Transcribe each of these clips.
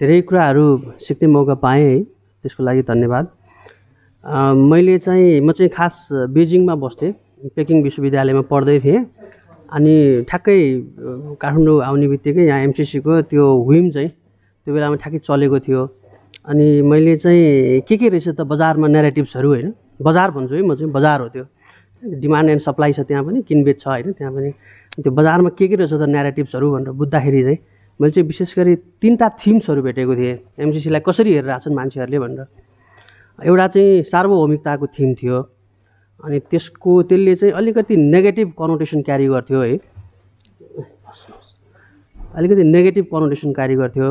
धेरै कुराहरू सिक्ने मौका पाएँ है त्यसको लागि धन्यवाद। मैले चाहिँ म चाहिँ खास बेजिङमा बस्थेँ पेकिङ विश्वविद्यालयमा पढ्दै थिएँ। अनि ठ्याक्कै काठमाडौँ आउने बित्तिकै यहाँ एमसिसीको त्यो विम चाहिँ त्यो बेलामा ठ्याक्कै चलेको थियो। अनि मैले चाहिँ के के रहेछ त बजारमा नेरेटिभ्सहरू होइन बजार भन्छु है म चाहिँ बजार हो त्यो। डिमान्ड एन्ड सप्लाई छ त्यहाँ पनि किनबेच छ होइन त्यहाँ पनि। त्यो बजारमा के के रहेछ त नेरेटिभ्सहरू भनेर बुझ्दाखेरि चाहिँ मैले चाहिँ विशेष गरी तिनवटा थिम्सहरू भेटेको थिएँ। एमसिसीलाई कसरी हेरेर छन् मान्छेहरूले भनेर। एउटा चाहिँ सार्वभौमिकताको थिम थियो अनि त्यसको त्यसले चाहिँ अलिकति नेगेटिभ कनोटेसन क्यारी गर्थ्यो है। अलिकति नेगेटिभ कनोटेसन क्यारी गर्थ्यो।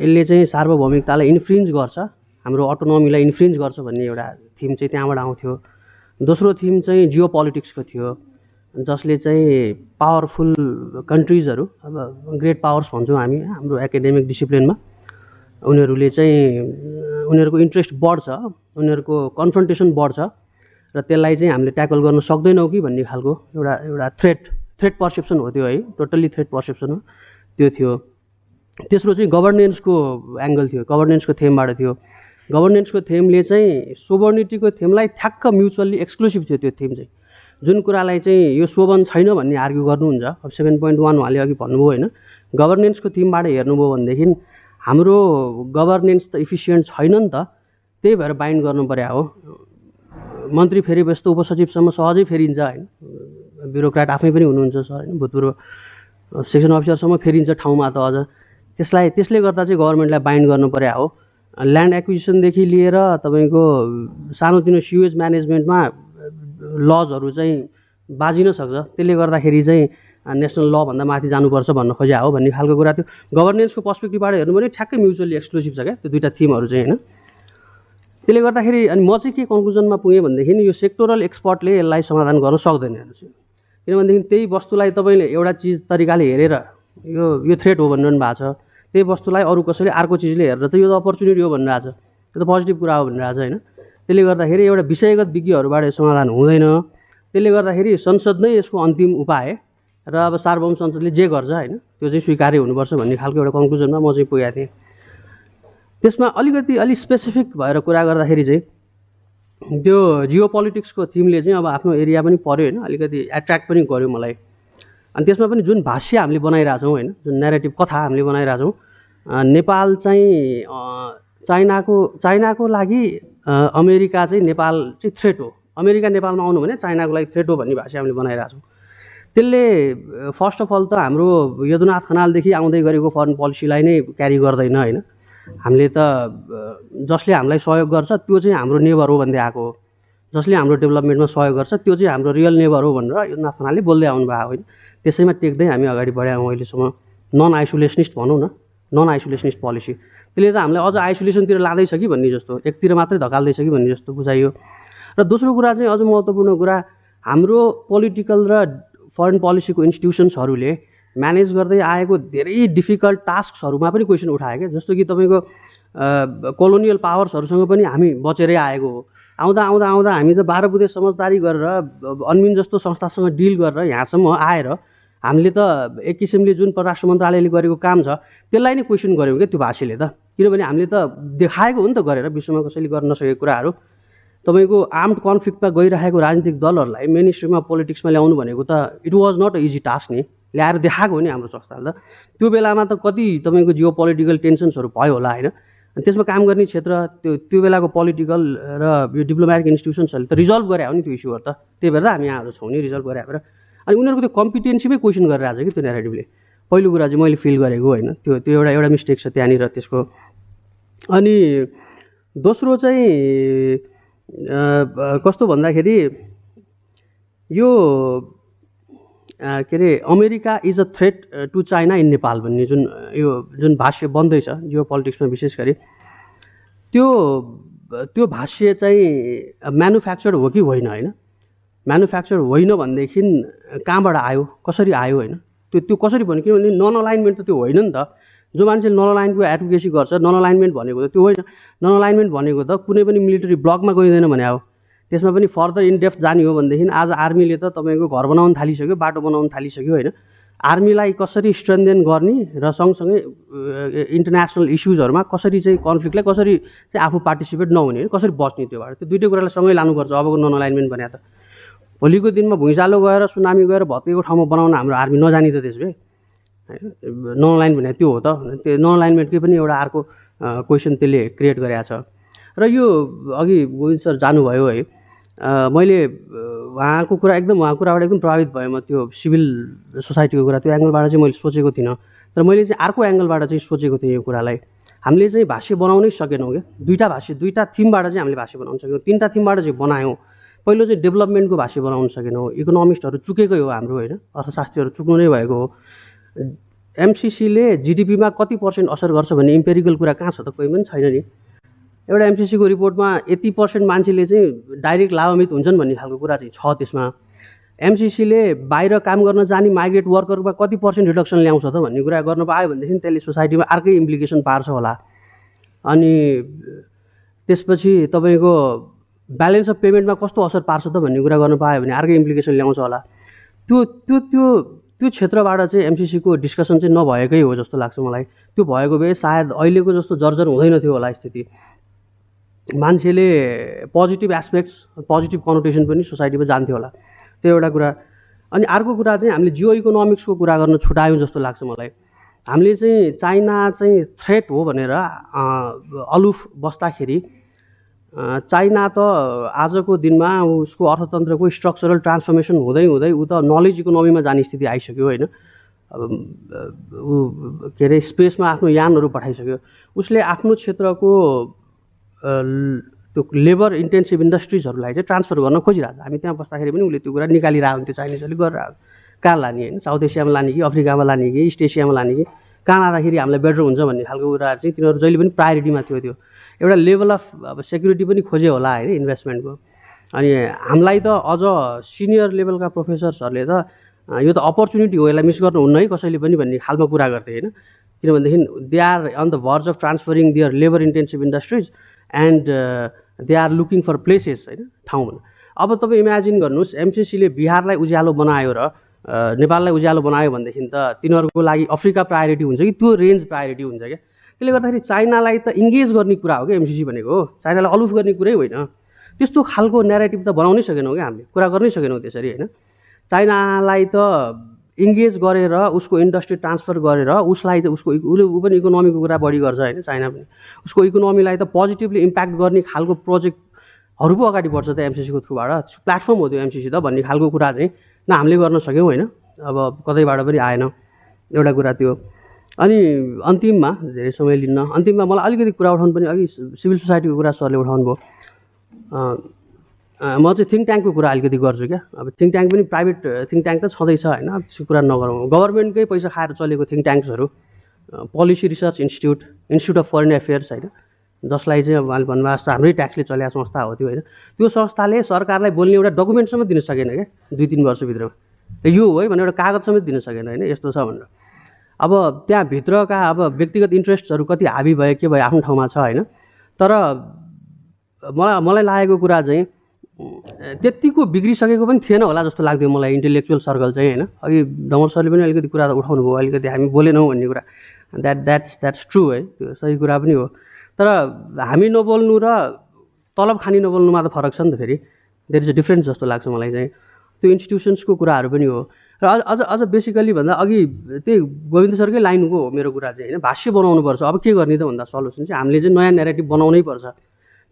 यसले चाहिँ सार्वभौमिकतालाई इन्फ्रिन्ज गर्छ हाम्रो अटोनोमीलाई इन्फ्रिन्ज गर्छ भन्ने एउटा थिम चाहिँ त्यहाँबाट आउँथ्यो। दोस्रो थिम चाहिँ जियो पोलिटिक्सको थियो। जसले चाहिँ पावरफुल कन्ट्रिजहरू अब ग्रेट पावर्स भन्छौँ हामी हाम्रो एकाडेमिक डिसिप्लिनमा उनीहरूले चाहिँ उनीहरूको इन्ट्रेस्ट बढ्छ उनीहरूको कन्फ्रन्टेसन बढ्छ र त्यसलाई चाहिँ हामीले ट्याकल गर्न सक्दैनौँ कि भन्ने खालको एउटा एउटा थ्रेट थ्रेट पर्सेप्सन हो त्यो है टोटल्ली थ्रेट पर्सेप्सन हो त्यो थियो। तेस्रो चाहिँ गभर्नेन्सको एङ्गल थियो गभर्नेन्सको थेमबाट थियो। गभर्नेन्सको थेमले चाहिँ सोभर्निटीको थेमलाई ठ्याक्क म्युचुअल्ली एक्सक्लुसिभ थियो त्यो थेम चाहिँ। जुन कुरालाई चाहिँ यो शोभन छैन भन्ने आर्ग्यु गर्नुहुन्छ अब सेभेन पोइन्ट वान उहाँले अघि भन्नुभयो होइन गभर्नेन्सको थिमबाट हेर्नुभयो भनेदेखि हाम्रो गभर्नेन्स त इफिसियन्ट छैन नि त त्यही भएर बाइन्ड गर्नु पर्यो हो। मन्त्री फेरि यस्तो उपसचिवसम्म सहजै फेरिन्छ होइन। ब्युरोक्राट आफै पनि हुनुहुन्छ सर होइन भूतपूर्व सेक्सन अफिसरसम्म फेरिन्छ ठाउँमा त अझ। त्यसलाई त्यसले गर्दा चाहिँ गभर्मेन्टलाई बाइन्ड गर्नु पर्यो हो। ल्यान्ड एक्विजिसनदेखि लिएर तपाईँको सानोतिनो सिवेज म्यानेजमेन्टमा लजहरू चाहिँ बाजिन सक्छ। त्यसले गर्दाखेरि चाहिँ नेसनल लभन्दा माथि जानुपर्छ भन्न खोज्या हो भन्ने खालको कुरा थियो। गभर्नेन्सको पर्सपेक्टिभबाट हेर्नु भने ठ्याक्कै म्युचुअली एक्सक्लुसिभ छ क्या त्यो दुइटा थिमहरू चाहिँ होइन? त्यसले गर्दाखेरि अनि म चाहिँ के कन्क्लुजनमा पुगेँ भनेदेखि यो सेक्टोरल एक्सपर्टले यसलाई समाधान गर्न सक्दैन किनभनेदेखि त्यही वस्तुलाई तपाईँले एउटा चिज तरिकाले हेरेर यो यो थ्रेट हो भनिरहनु भएको छ। त्यही वस्तुलाई अरू कसैले अर्को चिजले हेरेर त यो त अपर्च्युनिटी हो भनिरहेको छ यो त पोजिटिभ कुरा हो भनिरहेको छ होइन? त्यसले गर्दाखेरि एउटा विषयगत विज्ञहरूबाट समाधान हुँदैन। त्यसले गर्दाखेरि संसद नै यसको अन्तिम उपाय र अब सार्वभौम संसदले जे गर्छ होइन त्यो चाहिँ स्वीकार्य हुनुपर्छ भन्ने खालको एउटा कन्क्लुजनमा म चाहिँ पुगेको थिएँ। त्यसमा अलिकति अलिक स्पेसिफिक भएर कुरा गर्दाखेरि चाहिँ त्यो जियो पोलिटिक्सको थिमले चाहिँ अब आफ्नो एरिया पनि पऱ्यो होइन अलिकति एट्र्याक्ट पनि गर्यो मलाई। अनि त्यसमा पनि जुन भाष्य हामीले बनाइरहेछौँ होइन जुन नेरेटिभ कथा हामीले बनाइरहेछौँ नेपाल चाहिँ चाइनाको चाइनाको लागि अमेरिका चाहिँ नेपाल चाहिँ थ्रेट हो। अमेरिका नेपालमा आउनु भने चाइनाको लागि थ्रेट हो भन्ने भाषा हामीले बनाइरहेको छौँ। त्यसले फर्स्ट अफ अल त हाम्रो यदुनाथ खनालदेखि आउँदै गरेको फरेन पोलिसीलाई नै क्यारी गर्दैन होइन? हामीले त जसले हामीलाई सहयोग गर्छ त्यो चाहिँ हाम्रो नेबर हो भन्दै आएको हो। जसले हाम्रो डेभलपमेन्टमा सहयोग गर्छ त्यो चाहिँ हाम्रो रियल नेबर हो भनेर यदुनाथ खनालले बोल्दै आउनुभएको होइन। त्यसैमा टेक्दै हामी अगाडि बढायौँ अहिलेसम्म। नन आइसोलेसनिस्ट भनौँ न। नन आइसोलेसनिस्ट पोलिसी त्यसले त हामीलाई अझ आइसोलेसनतिर लाँदैछ कि भन्ने जस्तो। एकतिर मात्रै धकाल्दैछ कि भन्ने जस्तो बुझाइयो। र दोस्रो कुरा चाहिँ अझ महत्त्वपूर्ण कुरा हाम्रो पोलिटिकल र फरेन पोलिसीको इन्स्टिट्युसन्सहरूले म्यानेज गर्दै आएको धेरै डिफिकल्ट टास्कहरूमा पनि क्वेसन उठायो क्या। जस्तो कि तपाईँको कोलोनियल पावर्सहरूसँग पनि हामी बचेरै आएको हो। आउँदा आउँदा आउँदा हामी त बाह्र बुधे समझदारी गरेर अन्मिन जस्तो संस्थासँग डिल गरेर यहाँसम्म आएर हामीले त एक किसिमले जुन परराष्ट्र मन्त्रालयले गरेको काम छ त्यसलाई नै क्वेसन गऱ्यौँ क्या त्यो भाषीले त। किनभने हामीले त देखाएको हो नि त गरेर विश्वमा कसैले गर्न नसकेको कुराहरू। तपाईँको आर्म्ड कन्फ्लिक्टमा गइरहेको राजनीतिक दलहरूलाई मेन स्ट्रिममा पोलिटिक्समा ल्याउनु भनेको त it was not a easy task नि। ल्याएर देखाएको हो नि हाम्रो संस्थाले त। त्यो बेलामा त कति तपाईँको जियो पोलिटिकल टेन्सन्सहरू भयो होला होइन? त्यसमा काम गर्ने क्षेत्र त्यो त्यो बेलाको पोलिटिकल र यो डिप्लोमेटिक इन्स्टिट्युसन्सहरूले त रिजल्भ गरे हो नि त्यो इस्युहरू त। त्यही भएर त हामी यहाँहरू छौँ नि रिजल्भ गरे अनि उनीहरूको त्यो कम्पिटेन्सीमै क्वेसन गरिरहेको छ कि त्यो नेरेटिभले पहिलो कुरा चाहिँ मैले फिल गरेको होइन? त्यो त्यो एउटा एउटा मिस्टेक छ त्यहाँनिर त्यसको अनि दोस्रो चाहिँ कस्तो भन्दाखेरि यो के अरे America is a threat to China in Nepal भन्ने जुन यो जुन भाष्य बन्दैछ जियो पोलिटिक्समा विशेष गरी त्यो त्यो भाष्य चाहिँ म्यानुफ्याक्चर हो कि होइन होइन? म्यानुफ्याक्चर होइन भनेदेखि कहाँबाट आयो कसरी आयो होइन? त्यो त्यो कसरी भन्यो किनभने नन अलाइनमेन्ट त त्यो होइन नि त। जो मान्छेले नन अलाइनमेन्टको एडभोकेसी गर्छ नन अलाइनमेन्ट भनेको त त्यो होइन। नन अलाइनमेन्ट भनेको त कुनै पनि मिलिटरी ब्लकमा गइँदैन भने अब। त्यसमा पनि फर्दर इनडेप्थ जाने हो भनेदेखि आज आर्मीले त तपाईँको घर बनाउन थालिसक्यो बाटो बनाउन थालिसक्यो होइन। आर्मीलाई कसरी स्ट्रेन्थेन गर्ने र सँगसँगै इन्टरनेसनल इस्युजहरूमा कसरी चाहिँ कन्फ्लिक्टलाई कसरी चाहिँ आफू पार्टिसिपेट नहुने कसरी बस्ने त्योबाट त्यो दुइटै कुरालाई सँगै लानुपर्छ अबको नन अलाइनमेन्ट भने त भोलिको दिनमा भुइँचालो गएर सुनामी गएर भत्केको ठाउँमा बनाउन हाम्रो आर्मी नजानी त त्यसो नन लाइन भने त्यो हो त। त्यो नन अलाइनमेन्टकै पनि एउटा अर्को क्वेसन त्यसले क्रिएट गरेको छ। र यो अघि गोविन्द सर जानुभयो है। मैले उहाँको कुरा एकदम उहाँको कुराबाट एकदम प्रभावित भएँ म त्यो सिभिल सोसाइटीको कुरा। त्यो एङ्गलबाट चाहिँ मैले सोचेको थिइनँ। तर मैले चाहिँ अर्को एङ्गलबाट चाहिँ सोचेको थिएँ यो कुरालाई। हामीले चाहिँ भाष्य बनाउनै सकेनौँ क्या। दुईवटा भाष्य दुईवटा थिमबाट चाहिँ हामीले भाष्य बनाउन सकेनौँ। तिनवटा थिमबाट चाहिँ बनायौँ। पहिलो चाहिँ डेभलपमेन्टको भाष्य बनाउन सकेनौँ। इकोनोमिस्टहरू चुकेकै हो हाम्रो होइन। अर्थशास्त्रीहरू चुक्नु नै भएको हो। एमसिसीले जिडिपीमा कति पर्सेन्ट असर गर्छ भन्ने इम्पेरिकल कुरा कहाँ छ त कोही पनि छैन नि। एउटा एमसिसीको रिपोर्टमा यति पर्सेन्ट मान्छेले चाहिँ डाइरेक्ट लाभान्वित हुन्छन् भन्ने खालको कुरा चाहिँ छ त्यसमा। एमसिसीले बाहिर काम गर्न जाने माइग्रेट वर्करमा कति पर्सेन्ट रिडक्सन ल्याउँछ त भन्ने कुरा गर्न पायो भनेदेखि त्यसले सोसाइटीमा अर्कै इम्प्लिकेसन पार्छ होला। अनि त्यसपछि तपाईँको ब्यालेन्स अफ पेमेन्टमा कस्तो असर पार्छ त भन्ने कुरा गर्न पायो भने अर्कै इम्प्लिकेसन ल्याउँछ होला। त्यो त्यो त्यो त्यो क्षेत्रबाट चाहिँ एमसिसीको डिस्कसन चाहिँ नभएकै हो जस्तो लाग्छ मलाई। त्यो भएको भए सायद अहिलेको जस्तो जर्जर हुँदैन थियो होला स्थिति। मान्छेले पोजिटिभ एस्पेक्ट्स पोजिटिभ कनोटेसन पनि सोसाइटीमा जान्थ्यो होला। त्यो एउटा कुरा। अनि अर्को कुरा चाहिँ हामीले जियो इकोनोमिक्सको कुरा गर्न छुट्यायौँ जस्तो लाग्छ मलाई। हामीले चाहिँ चाइना चाहिँ थ्रेट हो भनेर अलुफ बस्दाखेरि चाइना त आजको दिनमा उसको अर्थतन्त्रको स्ट्रक्चरल ट्रान्सफर्मेसन हुँदै हुँदै ऊ त नलेज इकोनोमीमा जाने स्थिति आइसक्यो होइन। ऊ के अरे स्पेसमा आफ्नो यानहरू पठाइसक्यो। उसले आफ्नो क्षेत्रको त्यो लेबर इन्टेन्सिभ इन्डस्ट्रिजहरूलाई चाहिँ ट्रान्सफर गर्न खोजिरहेको छ। हामी त्यहाँ बस्दाखेरि पनि उसले त्यो कुरा निकालिरहेको हुन्थ्यो चाइनिजहरूले गरेर कहाँ लाने होइन? साउथ एसियामा लाने कि अफ्रिकामा लाने कि इस्ट एसियामा लाने कि कहाँ लाँदाखेरि हामीलाई बेटर हुन्छ भन्ने खालको कुराहरू चाहिँ तिनीहरू जहिले पनि प्रायोरिटीमा थियो त्यो। एउटा लेभल अफ अब सेक्युरिटी पनि खोज्यो होला होइन इन्भेस्टमेन्टको अनि हामीलाई त अझ सिनियर लेभलका प्रोफेसर्सहरूले त यो त अपर्च्युनिटी हो यसलाई मिस गर्नुहुन्न है कसैले पनि भन्ने खालमा कुरा गर्थे होइन। किनभनेदेखि they are on the verge of transferring their labour intensive industries and they are looking for places होइन ठाउँमा। अब तपाईँ इमेजिन गर्नुहोस् एमसिसीले बिहारलाई उज्यालो बनायो र नेपाललाई उज्यालो बनायो भनेदेखि त तिनीहरूको लागि अफ्रिका प्रायोरिटी हुन्छ कि त्यो रेन्ज प्रायोरिटी हुन्छ क्या? त्यसले गर्दाखेरि चाइनालाई त इङ्गेज गर्ने कुरा हो क्या एमसिसी भनेको हो। चाइनालाई अलुफ गर्ने कुरै होइन। त्यस्तो खालको नेरेटिभ त बनाउनै सकेनौँ क्या हामीले। कुरा गर्नै सकेनौँ त्यसरी होइन। चाइनालाई त इङ्गेज गरेर उसको इन्डस्ट्री ट्रान्सफर गरेर उसलाई त उसको उसले ऊ पनि इकोनोमीको कुरा बढी गर्छ होइन चाइना पनि। उसको इकोनोमीलाई त पोजिटिभली इम्प्याक्ट गर्ने खालको प्रोजेक्टहरू पो अगाडि बढ्छ त एमसिसीको थ्रुबाट। प्लेटफर्म हो त्यो एमसिसी त भन्ने खालको कुरा चाहिँ न हामीले गर्न सक्यौँ होइन। अब कतैबाट पनि आएन। एउटा कुरा त्यो। अनि अन्तिममा धेरै समय लिन्न अन्तिममा मलाई अलिकति कुरा उठाउनु पनि अघि सिभिल सोसाइटीको कुरा सरले उठाउनु भयो। म चाहिँ थिङ्क ट्याङ्कको कुरा अलिकति गर्छु क्या। अब थिङ्क ट्याङ्क पनि प्राइभेट थिङ्क ट्याङ्क त छँदैछ होइन। त्यो कुरा नगरौँ। गभर्मेन्टकै पैसा खाएर चलेको think ट्याङ्क्सहरू policy research institute institute of foreign affairs होइन। जसलाई चाहिँ अब अहिले भन्नुभएको जस्तो हाम्रै ट्याक्सले चलेको संस्था हो त्यो होइन। त्यो संस्थाले सरकारलाई बोल्ने एउटा डकुमेन्टसम्म दिन सकेन क्या दुई तिन वर्षभित्रमा। यो हो है भनेर एउटा कागज समेत दिन सकेन होइन यस्तो छ भनेर। अब त्यहाँभित्रका अब व्यक्तिगत इन्ट्रेस्टहरू कति हाबी भयो के भयो आफ्नो ठाउँमा छ होइन? तर मलाई मलाई लागेको कुरा चाहिँ त्यत्तिको बिग्रिसकेको पनि थिएन होला जस्तो लाग्थ्यो मलाई इन्टेलेक्चुअल सर्कल चाहिँ होइन? अघि डमर सरले पनि अलिकति कुरा उठाउनु भयो अलिकति हामी बोलेनौँ भन्ने कुरा। द्याट द्याट्स द्याट्स ट्रु है? त्यो सही कुरा पनि हो। तर हामी नबोल्नु र तलब खानी नबोल्नुमा त फरक छ नि त फेरि। देयर इज अ डिफ्रेन्स जस्तो लाग्छ मलाई चाहिँ। त्यो इन्स्टिट्युसन्सको कुराहरू पनि हो। र अझ अझ अझ बेसिकल्ली भन्दा अघि त्यही गोविन्द सरकै लाइनको हो मेरो कुरा चाहिँ होइन? भाष्य बनाउनुपर्छ अब के गर्ने त भन्दा सल्युसन चाहिँ हामीले चाहिँ नयाँ नेरेटिभ बनाउनै पर्छ।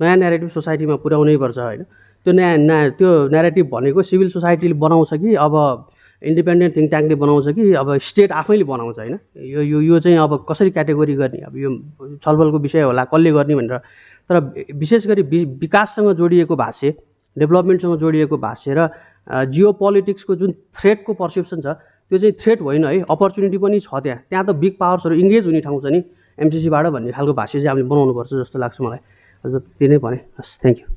नयाँ नेरेटिभ सोसाइटीमा पुर्याउनै पर्छ होइन? त्यो नयाँ नयाँ त्यो नेरेटिभ भनेको सिभिल सोसाइटीले बनाउँछ कि अब इन्डिपेन्डेन्ट थिङ्क ट्याङ्कले बनाउँछ कि अब स्टेट आफैले बनाउँछ होइन? यो यो यो चाहिँ अब कसरी क्याटेगोरी गर्ने? अब यो छलफलको विषय होला कसले गर्ने भनेर। तर विशेष गरी विकाससँग जोडिएको भाष्य डेभलपमेन्टसँग जोडिएको भाष्य र जियो पोलिटिक्सको जुन थ्रेटको पर्सेप्सन छ त्यो चाहिँ थ्रेट होइन है अपर्च्युनिटी पनि छ त्यहाँ। त्यहाँ त बिग पावर्सहरू इङ्गेज हुने ठाउँ छ नि एमसिसीबाट भन्ने खालको भाष्य चाहिँ हामीले बनाउनुपर्छ जस्तो लाग्छ मलाई। हजुर त्यही नै भने। हस् थ्याङ्क यू